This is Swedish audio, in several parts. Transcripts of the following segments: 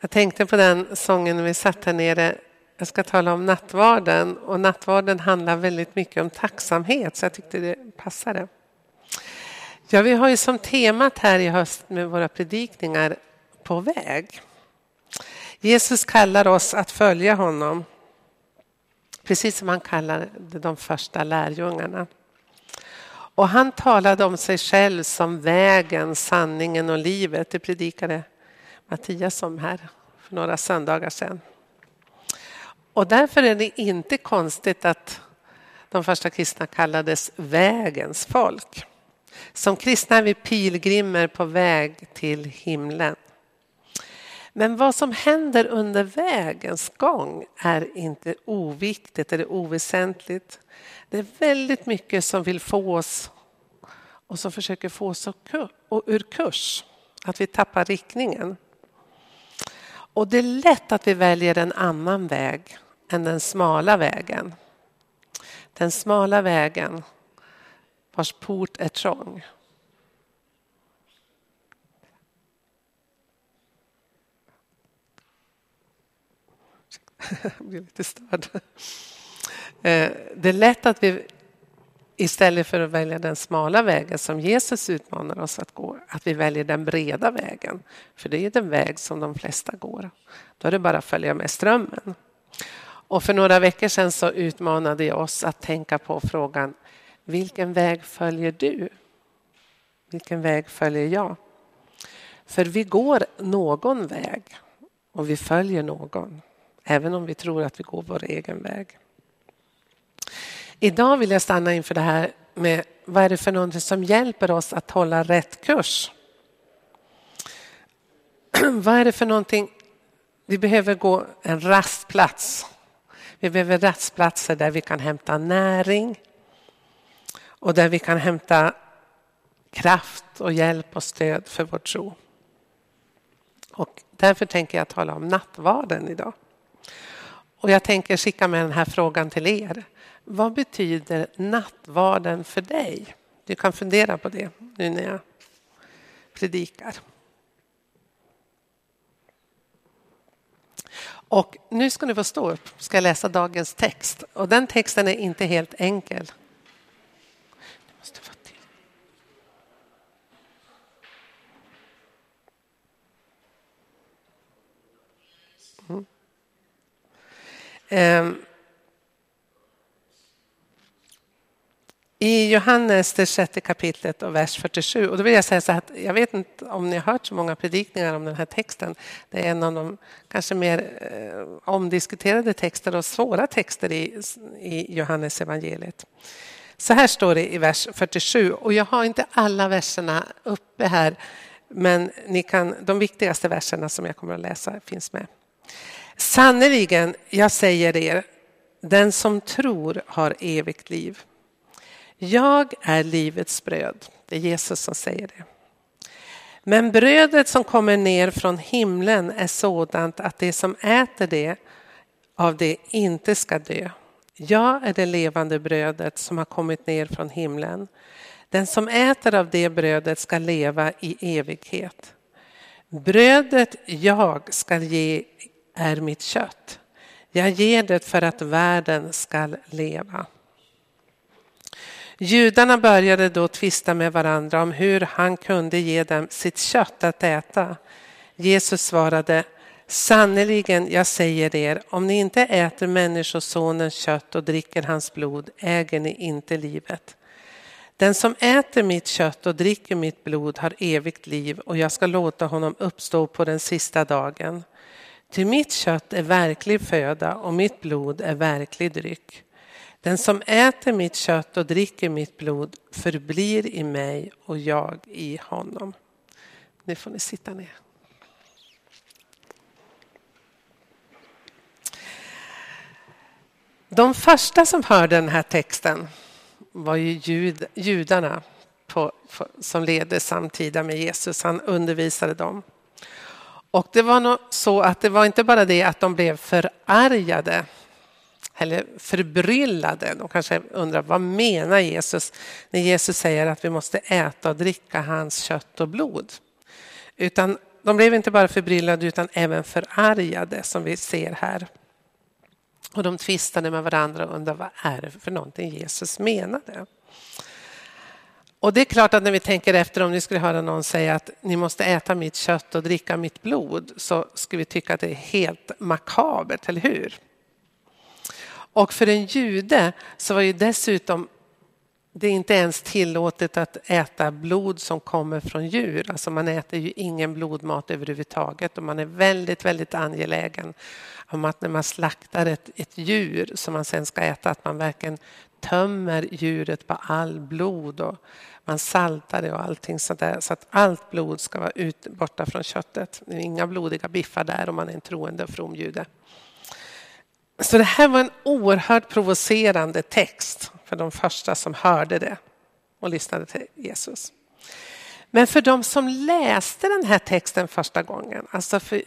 Jag tänkte på den sången när vi satt här nere. Jag ska tala om nattvarden och nattvarden handlar väldigt mycket om tacksamhet så jag tyckte det passade. Ja, vi har ju som temat här i höst med våra predikningar på väg. Jesus kallar oss att följa honom. Precis som han kallade de första lärjungarna. Och han talade om sig själv som vägen, sanningen och livet. Det predikade Mattias som här för några söndagar sedan. Och därför är det inte konstigt att de första kristna kallades vägens folk. Som kristna är vi pilgrimer på väg till himlen. Men vad som händer under vägens gång är inte oviktigt eller oväsentligt. Det är väldigt mycket som vill få oss och som försöker få oss ur kurs. Att vi tappar riktningen. Och det är lätt att vi väljer en annan väg än den smala vägen. Den smala vägen vars port är trång. Jag blir lite störd. Eh, det är lätt att vi istället för att välja den smala vägen som Jesus utmanar oss att gå, att vi väljer den breda vägen. För det är den väg som de flesta går. Då är det bara att följa med strömmen. Och för några veckor sedan så utmanade jag oss att tänka på frågan vilken väg följer du? Vilken väg följer jag? För vi går någon väg och vi följer någon, även om vi tror att vi går vår egen väg. Idag vill jag stanna inför det här med vad är det för någonting som hjälper oss att hålla rätt kurs? vad är det för någonting? Vi behöver gå en rastplats. Vi behöver rastplatser där vi kan hämta näring och där vi kan hämta kraft och hjälp och stöd för vår tro. Och därför tänker jag tala om nattvarden idag. Och jag tänker skicka med den här frågan till er. Vad betyder nattvarden för dig? Du kan fundera på det nu när jag predikar. Och nu ska ni få stå upp, ska jag läsa dagens text. Och den texten är inte helt enkel. Ehm, I Johannes, det sjätte kapitlet och vers 47. Och då vill jag säga så att jag vet inte om ni har hört så många predikningar om den här texten. Det är en av de kanske mer eh, omdiskuterade texter och svåra texter i, i Johannes evangeliet. Så här står det i vers 47 och jag har inte alla verserna uppe här men ni kan, de viktigaste verserna som jag kommer att läsa finns med. Sannerligen, jag säger er, den som tror har evigt liv. Jag är livets bröd. Det är Jesus som säger det. Men brödet som kommer ner från himlen är sådant att det som äter det av det inte ska dö. Jag är det levande brödet som har kommit ner från himlen. Den som äter av det brödet ska leva i evighet. Brödet jag ska ge är mitt kött. Jag ger det för att världen ska leva. Judarna började då tvista med varandra om hur han kunde ge dem sitt kött att äta. Jesus svarade, sannerligen jag säger er, om ni inte äter Människosonens kött och dricker hans blod äger ni inte livet. Den som äter mitt kött och dricker mitt blod har evigt liv och jag ska låta honom uppstå på den sista dagen. Till mitt kött är verklig föda och mitt blod är verklig dryck. Den som äter mitt kött och dricker mitt blod förblir i mig och jag i honom. Nu får ni sitta ner. De första som hörde den här texten var ju jud, judarna på, som ledde samtida med Jesus. Han undervisade dem. Och det var nog så att det var inte bara det att de blev förargade eller förbryllade. De kanske undrar vad menar Jesus när Jesus säger att vi måste äta och dricka hans kött och blod. Utan de blev inte bara förbryllade utan även förargade som vi ser här. Och de tvistade med varandra och undrade vad är det för någonting Jesus menade. Och det är klart att när vi tänker efter om ni skulle höra någon säga att ni måste äta mitt kött och dricka mitt blod så skulle vi tycka att det är helt makabert, eller hur? Och för en jude så var ju dessutom det är inte ens tillåtet att äta blod som kommer från djur. Alltså man äter ju ingen blodmat överhuvudtaget och man är väldigt, väldigt angelägen om att när man slaktar ett, ett djur som man sen ska äta att man verkligen tömmer djuret på all blod och man saltar det och allting sådär så att allt blod ska vara ut, borta från köttet. Det är inga blodiga biffar där om man är en troende och from jude. Så det här var en oerhört provocerande text för de första som hörde det och lyssnade till Jesus. Men för de som läste den här texten första gången, alltså för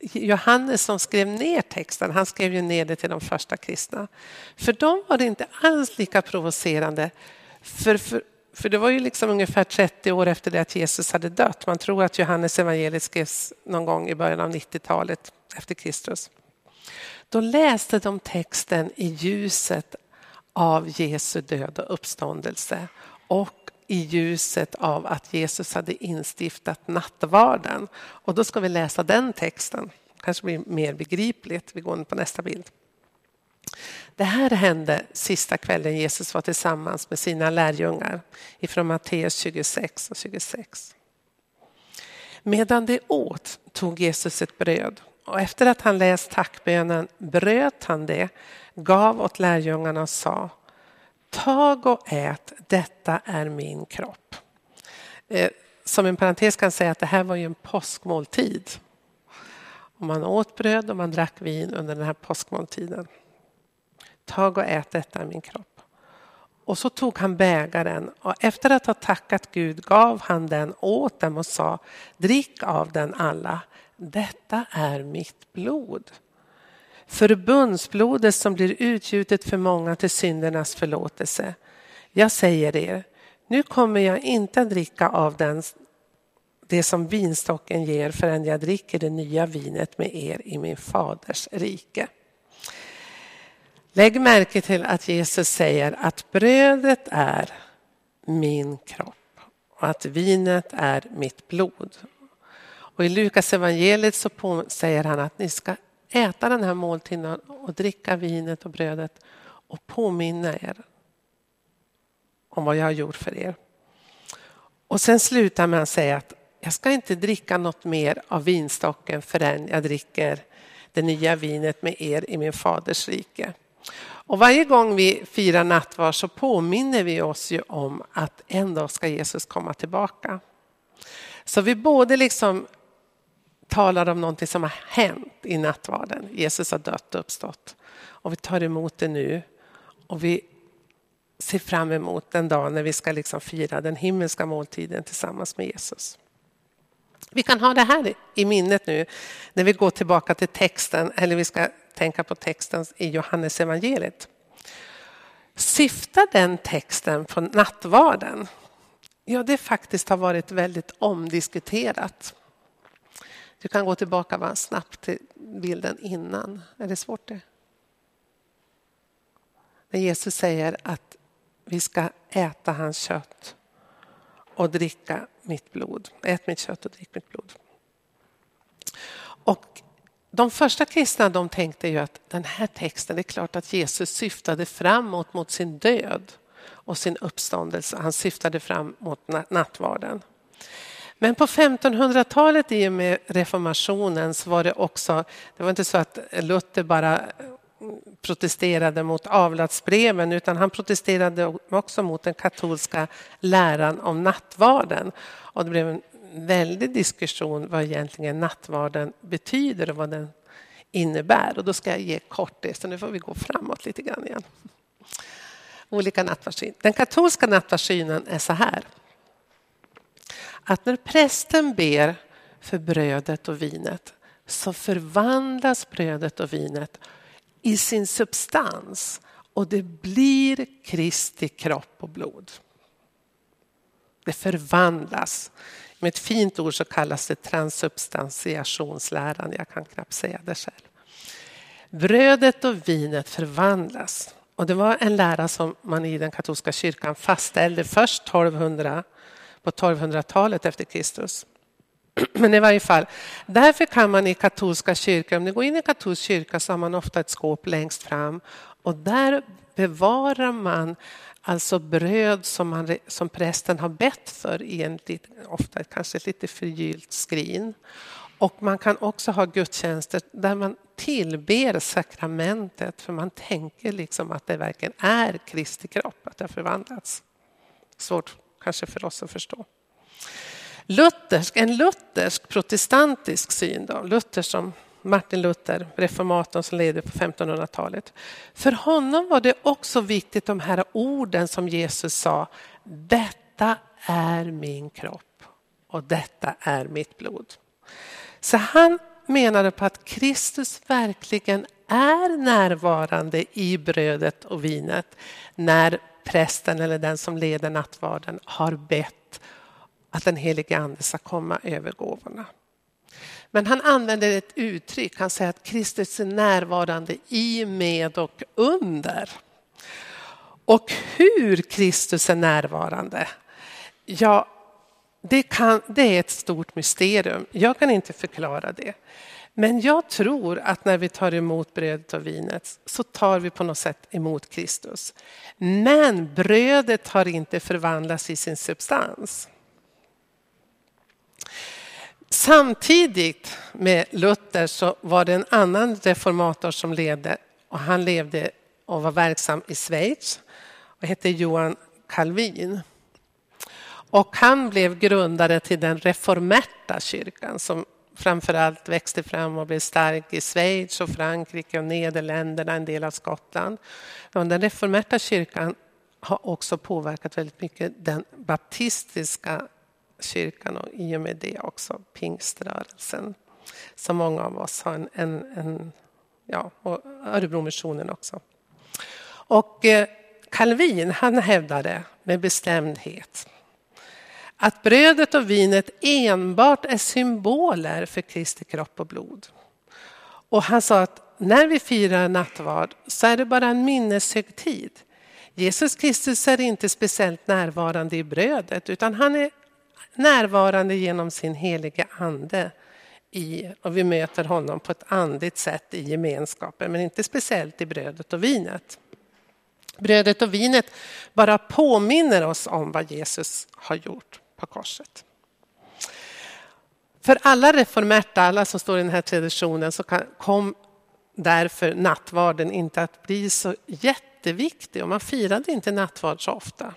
Johannes som skrev ner texten, han skrev ju ner det till de första kristna. För dem var det inte alls lika provocerande. För, för, för det var ju liksom ungefär 30 år efter det att Jesus hade dött. Man tror att Johannes evangeliet skrevs någon gång i början av 90-talet efter Kristus. Då läste de texten i ljuset av Jesu död och uppståndelse och i ljuset av att Jesus hade instiftat nattvarden. Och då ska vi läsa den texten. kanske blir mer begripligt. Vi går på nästa bild. Det här hände sista kvällen Jesus var tillsammans med sina lärjungar ifrån Matteus 26 och 26. Medan de åt tog Jesus ett bröd och efter att han läst tackbönen bröt han det, gav åt lärjungarna och sa Tag och ät, detta är min kropp. Eh, som en parentes kan jag säga att det här var ju en påskmåltid. Och man åt bröd och man drack vin under den här påskmåltiden. Tag och ät, detta är min kropp. Och så tog han bägaren och efter att ha tackat Gud gav han den åt dem och sa drick av den alla. Detta är mitt blod. Förbundsblodet som blir utgjutet för många till syndernas förlåtelse. Jag säger er, nu kommer jag inte att dricka av den, det som vinstocken ger förrän jag dricker det nya vinet med er i min faders rike. Lägg märke till att Jesus säger att brödet är min kropp och att vinet är mitt blod. Och I Lukas evangeliet så säger han att ni ska äta den här måltiden och dricka vinet och brödet och påminna er om vad jag har gjort för er. Och sen slutar med att säga att jag ska inte dricka något mer av vinstocken förrän jag dricker det nya vinet med er i min faders rike. Och varje gång vi firar nattvard så påminner vi oss ju om att en dag ska Jesus komma tillbaka. Så vi både liksom talar om någonting som har hänt i nattvarden. Jesus har dött och uppstått. Och vi tar emot det nu. Och vi ser fram emot den dag när vi ska liksom fira den himmelska måltiden tillsammans med Jesus. Vi kan ha det här i minnet nu när vi går tillbaka till texten, eller vi ska tänka på texten i Johannes evangeliet. Syftar den texten på nattvarden? Ja, det faktiskt har varit väldigt omdiskuterat. Du kan gå tillbaka bara snabbt till bilden innan. Är det svårt det? När Jesus säger att vi ska äta hans kött och dricka mitt blod. Ät mitt kött och drick mitt blod. Och de första kristna de tänkte ju att den här texten, det är klart att Jesus syftade framåt mot sin död och sin uppståndelse. Han syftade fram mot nattvarden. Men på 1500-talet i och med reformationen så var det också, det var inte så att Luther bara mm, protesterade mot avlatsbreven utan han protesterade också mot den katolska läran om nattvarden. Och det blev en väldig diskussion vad egentligen nattvarden betyder och vad den innebär. Och då ska jag ge kort det, så nu får vi gå framåt lite grann igen. Olika nattvardssyn. Den katolska nattvardssynen är så här att när prästen ber för brödet och vinet så förvandlas brödet och vinet i sin substans och det blir Kristi kropp och blod. Det förvandlas Med ett fint ord så kallas det transsubstantiationsläran. Jag kan knappt säga det själv. Brödet och vinet förvandlas. Och det var en lära som man i den katolska kyrkan fastställde först 1200, på 1200-talet efter Kristus. Men i varje fall, därför kan man i katolska kyrkor... om ni går in i katolsk kyrka så har man ofta ett skåp längst fram och där bevarar man alltså bröd som, man, som prästen har bett för i en ofta kanske ett lite förgyllt skrin. Och man kan också ha gudstjänster där man tillber sakramentet för man tänker liksom att det verkligen är Kristi kropp, att det har förvandlats. Svårt kanske för oss att förstå. Luthersk, en luthersk protestantisk syn, då, Luther som Martin Luther, reformatorn som levde på 1500-talet. För honom var det också viktigt de här orden som Jesus sa. Detta är min kropp och detta är mitt blod. Så han menade på att Kristus verkligen är närvarande i brödet och vinet när prästen eller den som leder nattvarden har bett att den helige ande ska komma över gåvorna. Men han använder ett uttryck, han säger att Kristus är närvarande i, med och under. Och hur Kristus är närvarande, ja, det, kan, det är ett stort mysterium. Jag kan inte förklara det. Men jag tror att när vi tar emot brödet och vinet så tar vi på något sätt emot Kristus. Men brödet har inte förvandlats i sin substans. Samtidigt med Luther så var det en annan reformator som levde. och han levde och var verksam i Schweiz och hette Johan Calvin. Och han blev grundare till den reformerta kyrkan som framförallt växte fram och blev stark i Schweiz och Frankrike och Nederländerna, en del av Skottland. Den reformerta kyrkan har också påverkat väldigt mycket den baptistiska kyrkan och i och med det också pingströrelsen. Som många av oss har en, en, en ja, och Örebromissionen också. Och eh, Calvin han hävdade med bestämdhet att brödet och vinet enbart är symboler för Kristi kropp och blod. Och han sa att när vi firar nattvard så är det bara en minneshögtid. Jesus Kristus är inte speciellt närvarande i brödet utan han är närvarande genom sin heliga ande. I, och vi möter honom på ett andligt sätt i gemenskapen, men inte speciellt i brödet och vinet. Brödet och vinet bara påminner oss om vad Jesus har gjort på korset. För alla reformerta, alla som står i den här traditionen, så kom därför nattvarden inte att bli så jätteviktig och man firade inte nattvard så ofta.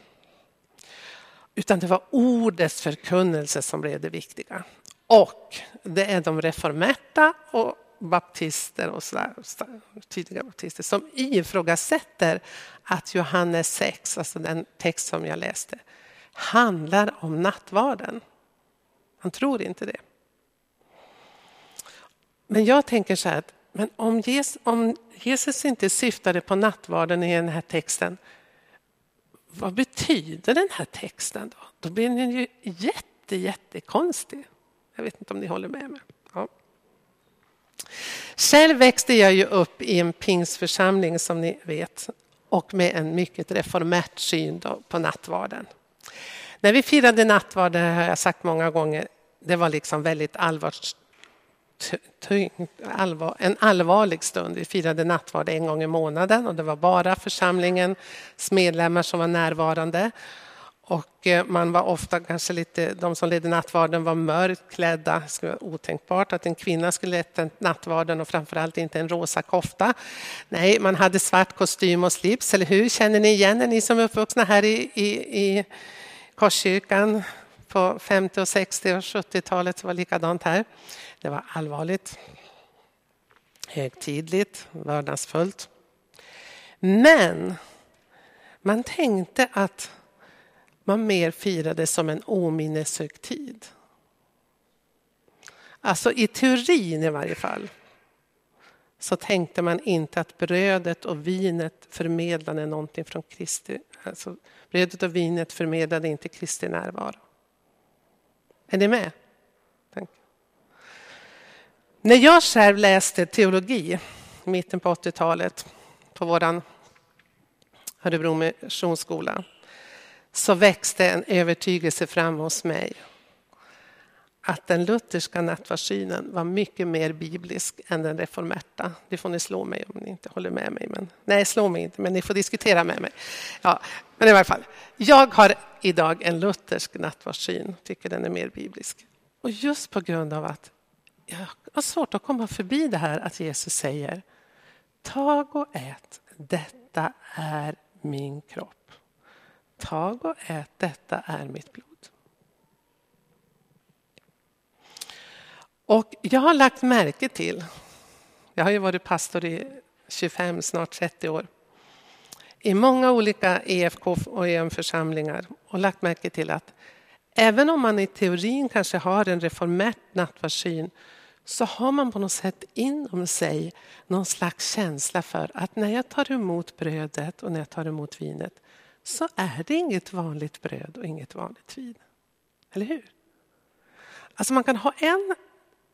Utan det var ordets förkunnelse som blev det viktiga. Och det är de reformerta och baptister och sådär, tidiga baptister som ifrågasätter att Johannes 6, alltså den text som jag läste, handlar om nattvarden. Han tror inte det. Men jag tänker så här, men om Jesus, om Jesus inte syftade på nattvarden i den här texten, vad betyder den här texten då? Då blir den ju jätte, jättekonstig. Jag vet inte om ni håller med mig. Ja. Själv växte jag ju upp i en pingsförsamling som ni vet och med en mycket reformärt syn på nattvarden. När vi firade nattvard, det har jag sagt många gånger, det var liksom väldigt allvarligt. allvar, en allvarlig stund. Vi firade nattvard en gång i månaden och det var bara församlingens medlemmar som var närvarande. Och eh, man var ofta kanske lite, de som ledde nattvarden var mörkt klädda. Det skulle vara otänkbart att en kvinna skulle leda nattvarden och framförallt inte en rosa kofta. Nej, man hade svart kostym och slips, eller hur? Känner ni igen er, ni som är uppvuxna här i, i, i Korskyrkan på 50, och 60 och 70-talet var likadant här. Det var allvarligt, högtidligt, vördnadsfullt. Men man tänkte att man mer firade som en åminneshögtid. Alltså i teorin i varje fall så tänkte man inte att brödet och vinet förmedlade någonting från Kristi. Alltså, brödet och vinet förmedlade inte Kristi närvaro. Är ni med? Tänk. När jag själv läste teologi i mitten på 80-talet på vår Örebro missionsskola så växte en övertygelse fram hos mig att den lutherska nattvardssynen var mycket mer biblisk än den reformerta. Det får ni slå mig om ni inte håller med mig. Men, nej, slå mig inte, men ni får diskutera med mig. Ja, men i varje fall, jag har idag en luthersk nattvardssyn, tycker den är mer biblisk. Och just på grund av att jag har svårt att komma förbi det här att Jesus säger Tag och ät, detta är min kropp. Tag och ät, detta är mitt blod. Och jag har lagt märke till, jag har ju varit pastor i 25, snart 30 år, i många olika EFK och EM-församlingar och lagt märke till att även om man i teorin kanske har en reformärt nattvardssyn så har man på något sätt inom sig någon slags känsla för att när jag tar emot brödet och när jag tar emot vinet så är det inget vanligt bröd och inget vanligt vin. Eller hur? Alltså man kan ha en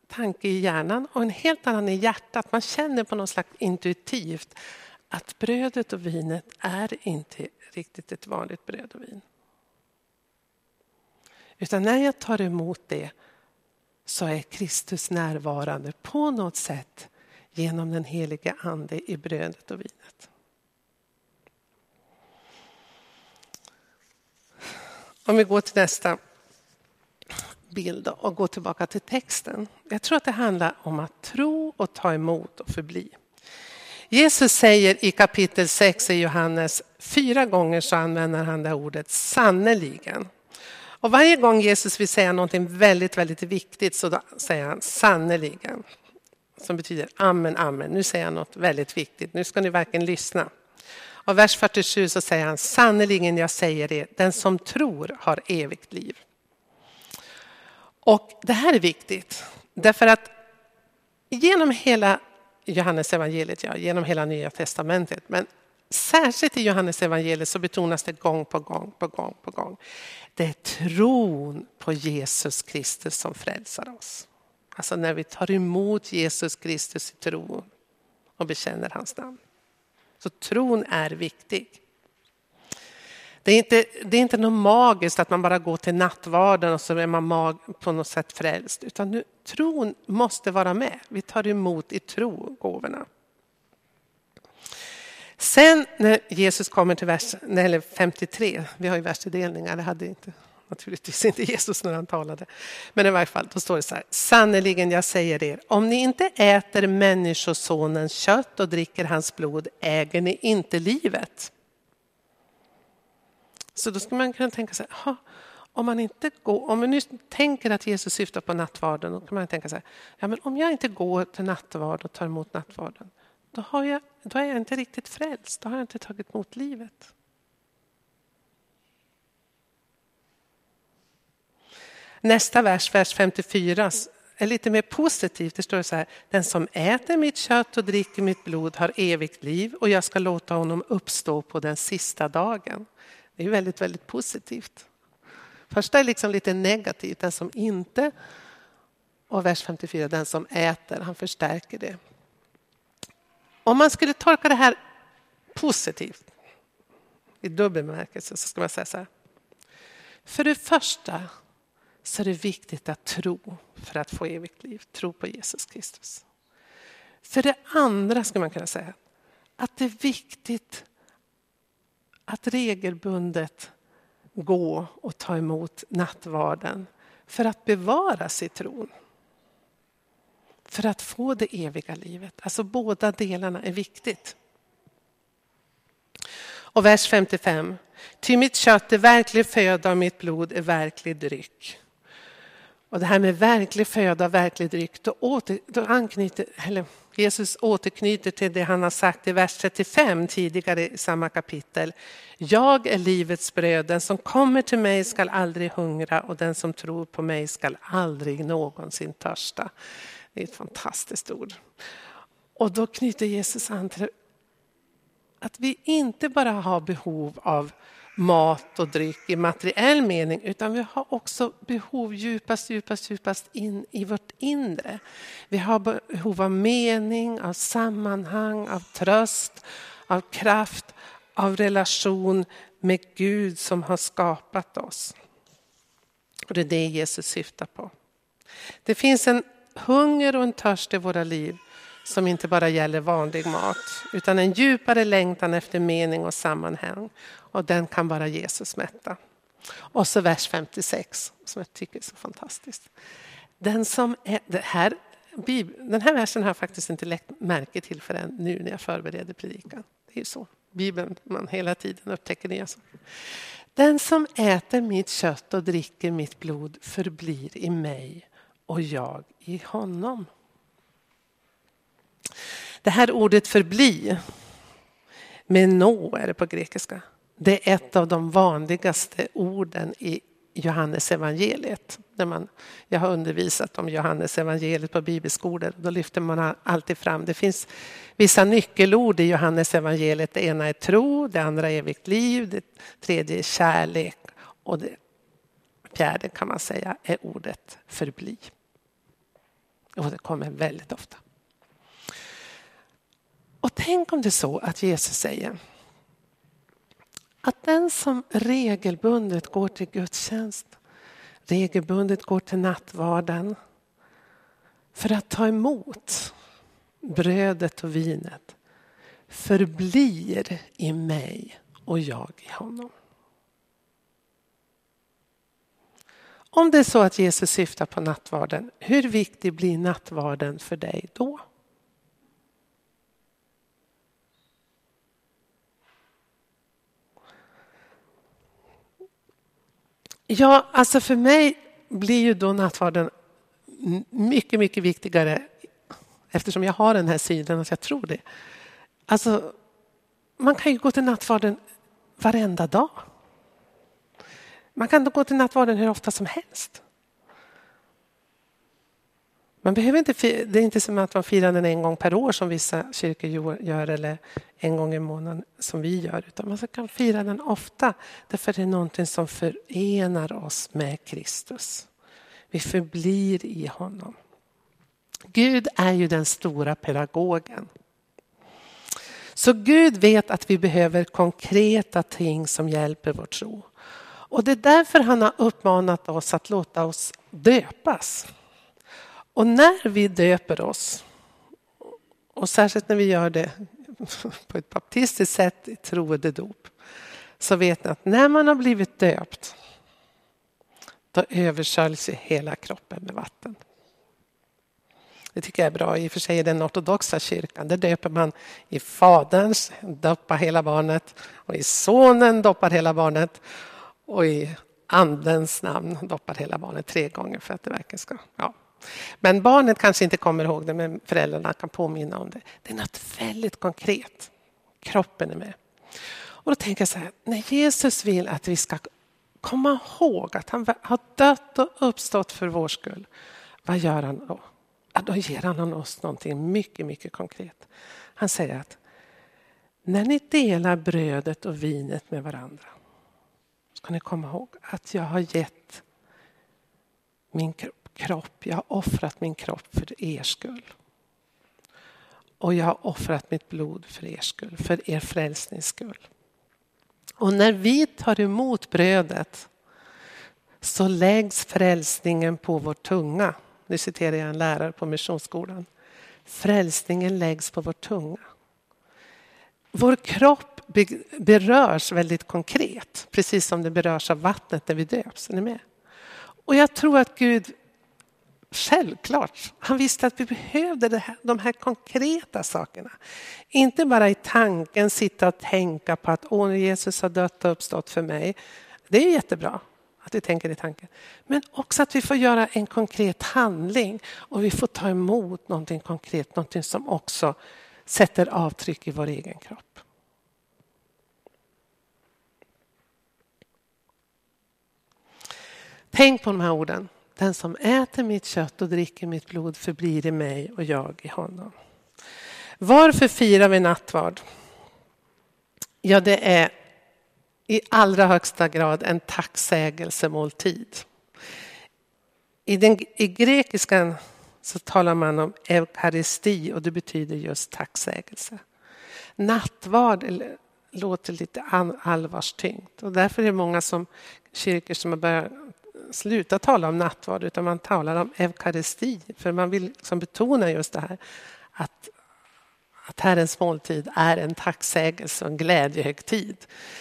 tanke i hjärnan och en helt annan i hjärtat. Man känner på något slags intuitivt att brödet och vinet är inte riktigt ett vanligt bröd och vin. Utan när jag tar emot det så är Kristus närvarande på något sätt genom den helige Ande i brödet och vinet. Om vi går till nästa bild och går tillbaka till texten. Jag tror att det handlar om att tro och ta emot och förbli. Jesus säger i kapitel 6 i Johannes, fyra gånger så använder han det ordet sannerligen. Och varje gång Jesus vill säga någonting väldigt, väldigt viktigt så säger han sannerligen. Som betyder amen, amen. Nu säger han något väldigt viktigt. Nu ska ni verkligen lyssna. Och vers 47 så säger han sannerligen jag säger det, den som tror har evigt liv. Och det här är viktigt därför att genom hela Johannes evangeliet, ja, genom hela Nya Testamentet, men särskilt i Johannes evangeliet så betonas det gång på gång på gång på gång. Det är tron på Jesus Kristus som frälsar oss. Alltså när vi tar emot Jesus Kristus i tro och bekänner hans namn. Så tron är viktig. Det är, inte, det är inte något magiskt att man bara går till nattvarden och så är man mag, på något sätt frälst. Utan nu, tron måste vara med. Vi tar emot i tro gåvorna. Sen när Jesus kommer till vers eller 53, vi har ju versdelningar, det hade inte, naturligtvis inte Jesus när han talade. Men i varje fall, då står det så här, sannerligen jag säger er, om ni inte äter människosonens kött och dricker hans blod äger ni inte livet. Så då skulle man kunna tänka sig, om man inte går, om man nu tänker att Jesus syftar på nattvarden, då kan man tänka sig, ja men om jag inte går till nattvard och tar emot nattvarden, då, har jag, då är jag inte riktigt frälst, då har jag inte tagit emot livet. Nästa vers, vers 54, är lite mer positivt. Det står så här, den som äter mitt kött och dricker mitt blod har evigt liv och jag ska låta honom uppstå på den sista dagen. Det är väldigt, väldigt positivt. Första är liksom lite negativt, den som inte. Och vers 54, den som äter, han förstärker det. Om man skulle tolka det här positivt, i dubbel bemärkelse, så ska man säga så här. För det första så är det viktigt att tro för att få evigt liv. Tro på Jesus Kristus. För det andra ska man kunna säga att det är viktigt att regelbundet gå och ta emot nattvarden för att bevara sig tron. För att få det eviga livet. Alltså båda delarna är viktigt. Och vers 55. Ty mitt kött är verklig föda och mitt blod är verklig dryck. Och det här med verklig föda och verklig dryck, då, åter, då anknyter, eller Jesus återknyter till det han har sagt i vers 35 tidigare i samma kapitel. Jag är livets bröd, den som kommer till mig skall aldrig hungra och den som tror på mig skall aldrig någonsin törsta. Det är ett fantastiskt ord. Och då knyter Jesus an till att vi inte bara har behov av mat och dryck i materiell mening utan vi har också behov djupast, djupast, djupast in i vårt inre. Vi har behov av mening, av sammanhang, av tröst, av kraft, av relation med Gud som har skapat oss. Och det är det Jesus syftar på. Det finns en hunger och en törst i våra liv som inte bara gäller vanlig mat utan en djupare längtan efter mening och sammanhang. Och den kan bara Jesus mätta. Och så vers 56 som jag tycker är så fantastiskt. Den, som är, det här, den här versen har jag faktiskt inte lagt märke till förrän nu när jag förbereder predikan. Det är ju så. Bibeln, man hela tiden upptäcker nya saker. Den som äter mitt kött och dricker mitt blod förblir i mig och jag i honom. Det här ordet förbli, med är det på grekiska. Det är ett av de vanligaste orden i Johannes evangeliet. När man, jag har undervisat om Johannes evangeliet på bibelskolor. Då lyfter man alltid fram, det finns vissa nyckelord i Johannes evangeliet. Det ena är tro, det andra är evigt liv, det tredje är kärlek och det fjärde kan man säga är ordet förbli. Och det kommer väldigt ofta. Och tänk om det är så att Jesus säger att den som regelbundet går till gudstjänst, regelbundet går till nattvarden för att ta emot brödet och vinet förblir i mig och jag i honom. Om det är så att Jesus syftar på nattvarden, hur viktig blir nattvarden för dig då? Ja, alltså för mig blir ju då nattvarden mycket, mycket viktigare eftersom jag har den här synen att jag tror det. Alltså, man kan ju gå till nattvarden varenda dag. Man kan då gå till nattvarden hur ofta som helst. Man behöver inte, det är inte som att man firar den en gång per år som vissa kyrkor gör eller en gång i månaden som vi gör. Utan man kan fira den ofta därför det är någonting som förenar oss med Kristus. Vi förblir i honom. Gud är ju den stora pedagogen. Så Gud vet att vi behöver konkreta ting som hjälper vår tro. Och det är därför han har uppmanat oss att låta oss döpas. Och när vi döper oss, och särskilt när vi gör det på ett baptistiskt sätt i troendedop, så vet ni att när man har blivit döpt, då översköljs hela kroppen med vatten. Det tycker jag är bra. I och för sig i den ortodoxa kyrkan, där döper man i Faderns, doppar hela barnet, och i Sonen doppar hela barnet, och i Andens namn doppar hela barnet tre gånger för att det verkligen ska... Ja. Men barnet kanske inte kommer ihåg det, men föräldrarna kan påminna om det. Det är något väldigt konkret. Kroppen är med. Och då tänker jag så här, när Jesus vill att vi ska komma ihåg att han har dött och uppstått för vår skull. Vad gör han då? Ja, då ger han oss någonting mycket, mycket konkret. Han säger att när ni delar brödet och vinet med varandra ska ni komma ihåg att jag har gett min kropp, Kropp, jag har offrat min kropp för er skull. Och jag har offrat mitt blod för er skull, för er frälsnings skull. Och när vi tar emot brödet så läggs frälsningen på vår tunga. Nu citerar jag en lärare på Missionsskolan. Frälsningen läggs på vår tunga. Vår kropp berörs väldigt konkret, precis som det berörs av vattnet när vi döps. Är ni med? Och jag tror att Gud Självklart. Han visste att vi behövde det här, de här konkreta sakerna. Inte bara i tanken sitta och tänka på att Åh, Jesus har dött och uppstått för mig. Det är jättebra att vi tänker i tanken. Men också att vi får göra en konkret handling och vi får ta emot någonting konkret, någonting som också sätter avtryck i vår egen kropp. Tänk på de här orden. Den som äter mitt kött och dricker mitt blod förblir i mig och jag i honom. Varför firar vi nattvard? Ja, det är i allra högsta grad en tacksägelsemåltid. I, den, I grekiskan så talar man om eukaristi och det betyder just tacksägelse. Nattvard låter lite allvarstyngt och därför är det många som, kyrkor som har börjat sluta tala om nattvard utan man talar om eukaristi för man vill liksom betona just det här att, att Herrens måltid är en tacksägelse och en glädjehögtid.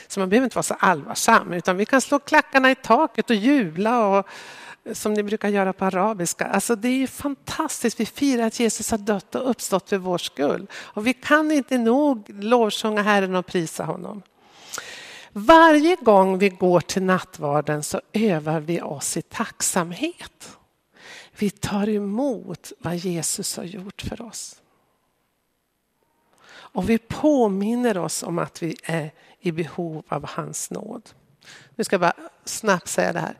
Så man behöver inte vara så allvarsam utan vi kan slå klackarna i taket och jubla och som ni brukar göra på arabiska. Alltså det är fantastiskt. Vi firar att Jesus har dött och uppstått för vår skull. Och vi kan inte nog lovsjunga Herren och prisa honom. Varje gång vi går till nattvarden så övar vi oss i tacksamhet. Vi tar emot vad Jesus har gjort för oss. Och vi påminner oss om att vi är i behov av hans nåd. Nu ska jag bara snabbt säga det här.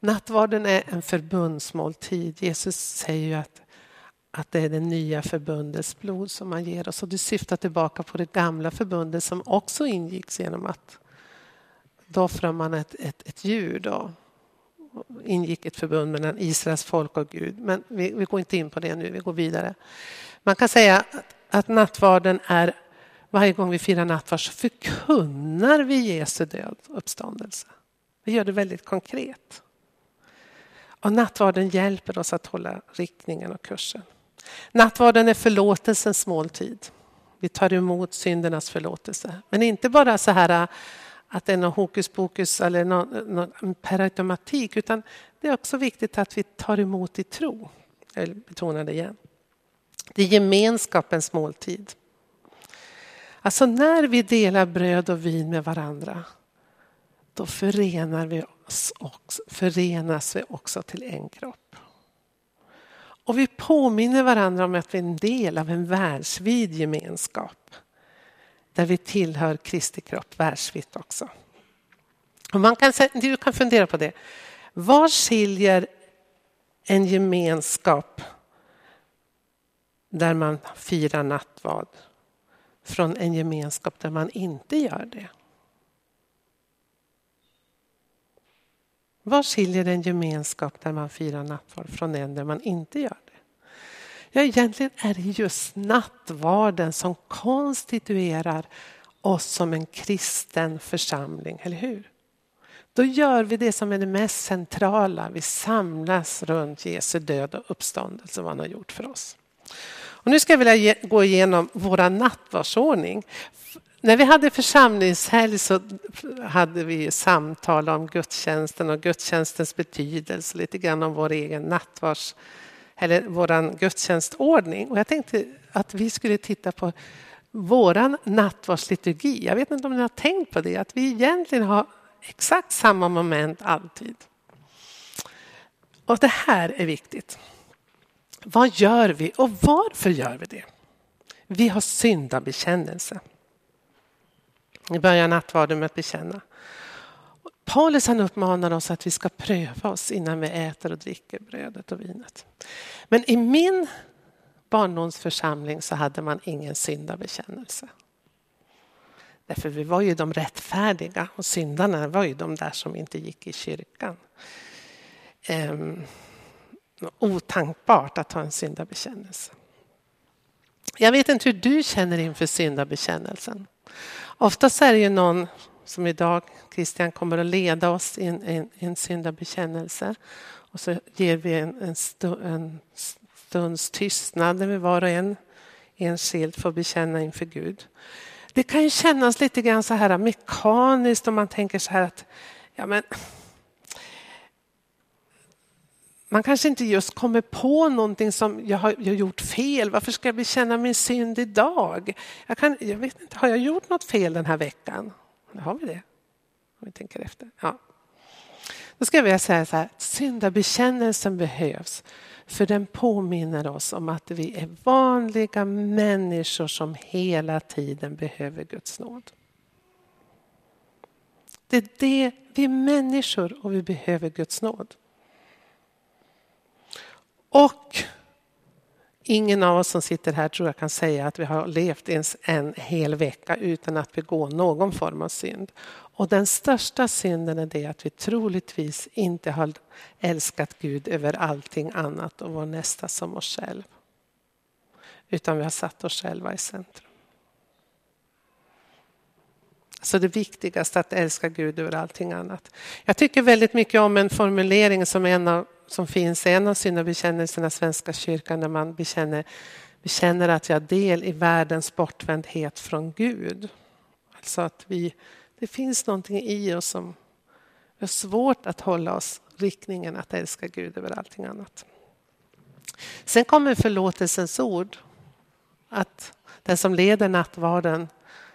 Nattvarden är en förbundsmåltid. Jesus säger ju att, att det är det nya förbundets blod som man ger oss. Och det syftar tillbaka på det gamla förbundet som också ingicks genom att offrar man ett, ett, ett djur. Då ingick ett förbund mellan Israels folk och Gud. Men vi, vi, går inte in på det nu, vi går vidare. Man kan säga att, att nattvarden är, varje gång vi firar nattvard så förkunnar vi Jesu död och uppståndelse. Vi gör det väldigt konkret. Och nattvarden hjälper oss att hålla riktningen och kursen. Nattvarden är förlåtelsens måltid. Vi tar emot syndernas förlåtelse. Men inte bara så här att det är någon hokus pokus eller någon, någon per automatik utan det är också viktigt att vi tar emot i tro. Jag vill betona det igen. Det är gemenskapens måltid. Alltså när vi delar bröd och vin med varandra då förenar vi oss också, förenas vi också till en kropp. Och vi påminner varandra om att vi är en del av en världsvid gemenskap där vi tillhör Kristi kropp världsvitt också. Och man kan, du kan fundera på det. Vad skiljer en gemenskap där man firar nattvard från en gemenskap där man inte gör det? Vad skiljer en gemenskap där man firar nattvard från en där man inte gör det? Ja, egentligen är det just nattvarden som konstituerar oss som en kristen församling, eller hur? Då gör vi det som är det mest centrala. Vi samlas runt Jesu död och uppståndelse, vad han har gjort för oss. Och nu ska jag vilja gå igenom vår nattvardsordning. När vi hade församlingshelg så hade vi samtal om gudstjänsten och gudstjänstens betydelse, lite grann om vår egen nattvards eller vår gudstjänstordning. Och jag tänkte att vi skulle titta på vår nattvardsliturgi. Jag vet inte om ni har tänkt på det, att vi egentligen har exakt samma moment alltid. Och det här är viktigt. Vad gör vi och varför gör vi det? Vi har syndabekännelse. Vi börjar nattvarden med att bekänna. Paulus han uppmanar oss att vi ska pröva oss innan vi äter och dricker brödet och vinet. Men i min barndomsförsamling så hade man ingen syndabekännelse. Därför vi var ju de rättfärdiga och syndarna var ju de där som inte gick i kyrkan. Ehm, otankbart att ha en syndabekännelse. Jag vet inte hur du känner inför syndabekännelsen. Oftast är det ju någon som idag, Christian, kommer att leda oss i en, en, en syndabekännelse. Och så ger vi en, en, stu, en stunds tystnad där vi var och en enskilt får bekänna inför Gud. Det kan ju kännas lite grann så här mekaniskt om man tänker så här att ja, men, man kanske inte just kommer på någonting som jag har, jag har gjort fel. Varför ska jag bekänna min synd idag? Jag, kan, jag vet inte, har jag gjort något fel den här veckan? Har vi det? Om vi tänker efter. Ja. Då ska jag vilja säga så här, syndabekännelsen behövs för den påminner oss om att vi är vanliga människor som hela tiden behöver Guds nåd. Det är det, vi är människor och vi behöver Guds nåd. Och Ingen av oss som sitter här tror jag kan säga att vi har levt ens en hel vecka utan att begå någon form av synd. Och den största synden är det att vi troligtvis inte har älskat Gud över allting annat och vår nästa som oss själv. Utan vi har satt oss själva i centrum. Alltså det viktigaste att älska Gud över allting annat. Jag tycker väldigt mycket om en formulering som, en av, som finns i en av syndabekännelserna i Svenska kyrkan när man bekänner, bekänner att jag har del i världens bortvändhet från Gud. Alltså att vi, det finns någonting i oss som är svårt att hålla oss riktningen att älska Gud över allting annat. Sen kommer förlåtelsens ord. Att den som leder nattvarden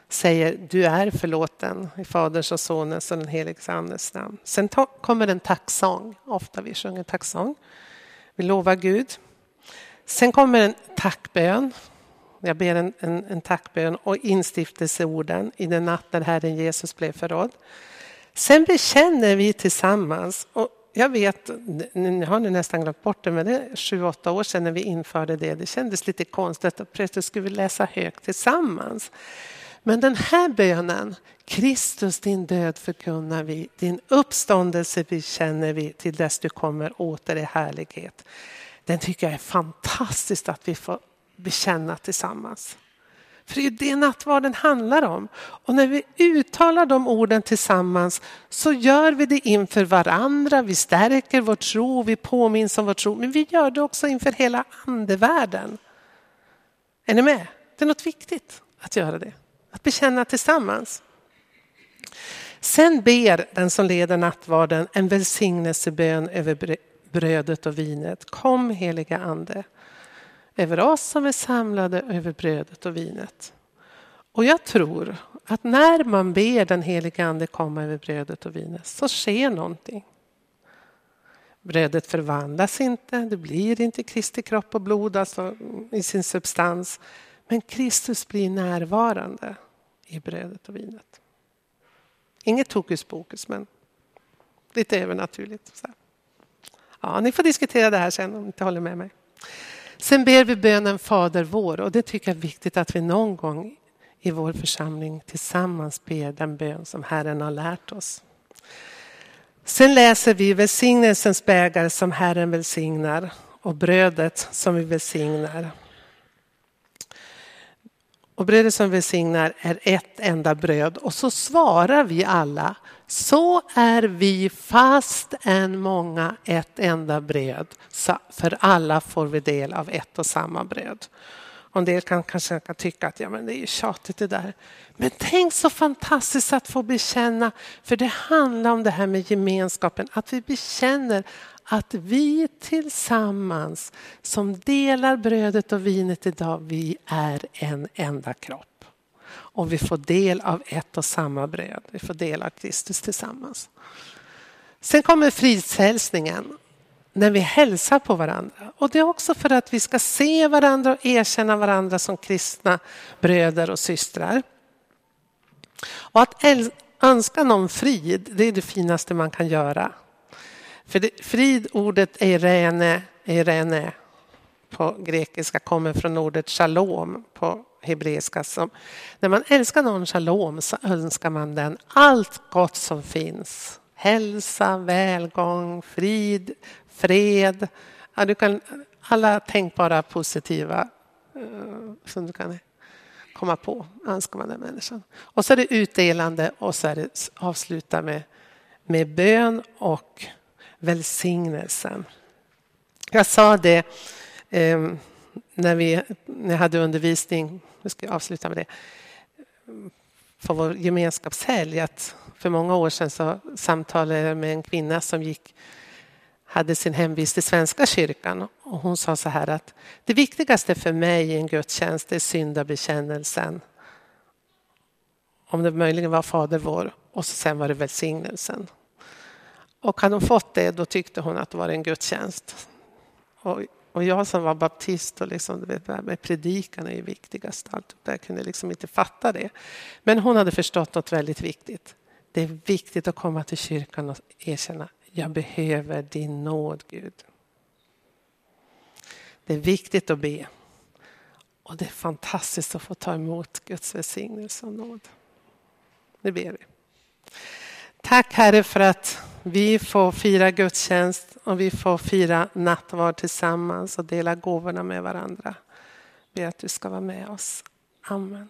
säger du är förlåten i Faderns och Sonens och den helige Andes namn. Sen kommer en tacksång, ofta vi sjunger tacksång. Vi lovar Gud. Sen kommer en tackbön. Jag ber en, en, en tackbön och instiftelseorden i den natt när Herren Jesus blev förrådd. Sen bekänner vi tillsammans. Och jag vet, nu har ni nästan glömt bort det, men det är sju, åtta år sedan när vi införde det. Det kändes lite konstigt att plötsligt skulle vi läsa högt tillsammans. Men den här bönen, Kristus din död förkunnar vi, din uppståndelse bekänner vi till dess du kommer åter i härlighet. Den tycker jag är fantastiskt att vi får bekänna tillsammans. För det är ju det nattvarden handlar om. Och när vi uttalar de orden tillsammans så gör vi det inför varandra, vi stärker vår tro, vi påminns om vår tro, men vi gör det också inför hela andevärlden. Är ni med? Det är något viktigt att göra det. Att bekänna tillsammans. Sen ber den som leder nattvarden en välsignelsebön över brödet och vinet. Kom heliga ande över oss som är samlade över brödet och vinet. Och jag tror att när man ber den heliga ande komma över brödet och vinet så sker någonting. Brödet förvandlas inte, det blir inte Kristi kropp och blod alltså i sin substans. Men Kristus blir närvarande i brödet och vinet. Inget hokus pokus, men lite övernaturligt. Ja, ni får diskutera det här sen om ni inte håller med mig. Sen ber vi bönen Fader vår och det tycker jag är viktigt att vi någon gång i vår församling tillsammans ber den bön som Herren har lärt oss. Sen läser vi välsignelsens bägare som Herren välsignar och brödet som vi välsignar. Och brödet som välsignar är ett enda bröd. Och så svarar vi alla, så är vi fast än många ett enda bröd. För alla får vi del av ett och samma bröd. Och en del kan kanske kan tycka att ja, men det är tjatigt det där. Men tänk så fantastiskt att få bekänna, för det handlar om det här med gemenskapen, att vi bekänner att vi tillsammans som delar brödet och vinet idag, vi är en enda kropp. Och vi får del av ett och samma bröd. Vi får del av Kristus tillsammans. Sen kommer fridshälsningen när vi hälsar på varandra. Och det är också för att vi ska se varandra och erkänna varandra som kristna bröder och systrar. Och att önska någon frid, det är det finaste man kan göra. För det, fridordet eirene, eirene på grekiska kommer från ordet shalom på hebreiska. Som, när man älskar någon shalom så önskar man den allt gott som finns. Hälsa, välgång, frid, fred. Ja, du kan, alla tänkbara positiva uh, som du kan komma på önskar man den människan. Och så är det utdelande och så är det avsluta med, med bön och välsignelsen. Jag sa det eh, när, vi, när jag hade undervisning, nu ska jag avsluta med det, på vår gemenskapshelg att för många år sedan så samtalade jag med en kvinna som gick, hade sin hemvist i Svenska kyrkan och hon sa så här att det viktigaste för mig i en gudstjänst är syndabekännelsen. Om det möjligen var Fader vår och sen var det välsignelsen. Och hade hon fått det då tyckte hon att det var en gudstjänst. Och, och jag som var baptist och liksom, vet, med predikan är ju viktigast. Allt jag kunde liksom inte fatta det. Men hon hade förstått något väldigt viktigt. Det är viktigt att komma till kyrkan och erkänna jag behöver din nåd Gud. Det är viktigt att be. Och det är fantastiskt att få ta emot Guds välsignelse och nåd. Nu ber vi. Tack Herre för att vi får fira gudstjänst och vi får fira nattvard tillsammans och dela gåvorna med varandra. Ber att du ska vara med oss. Amen.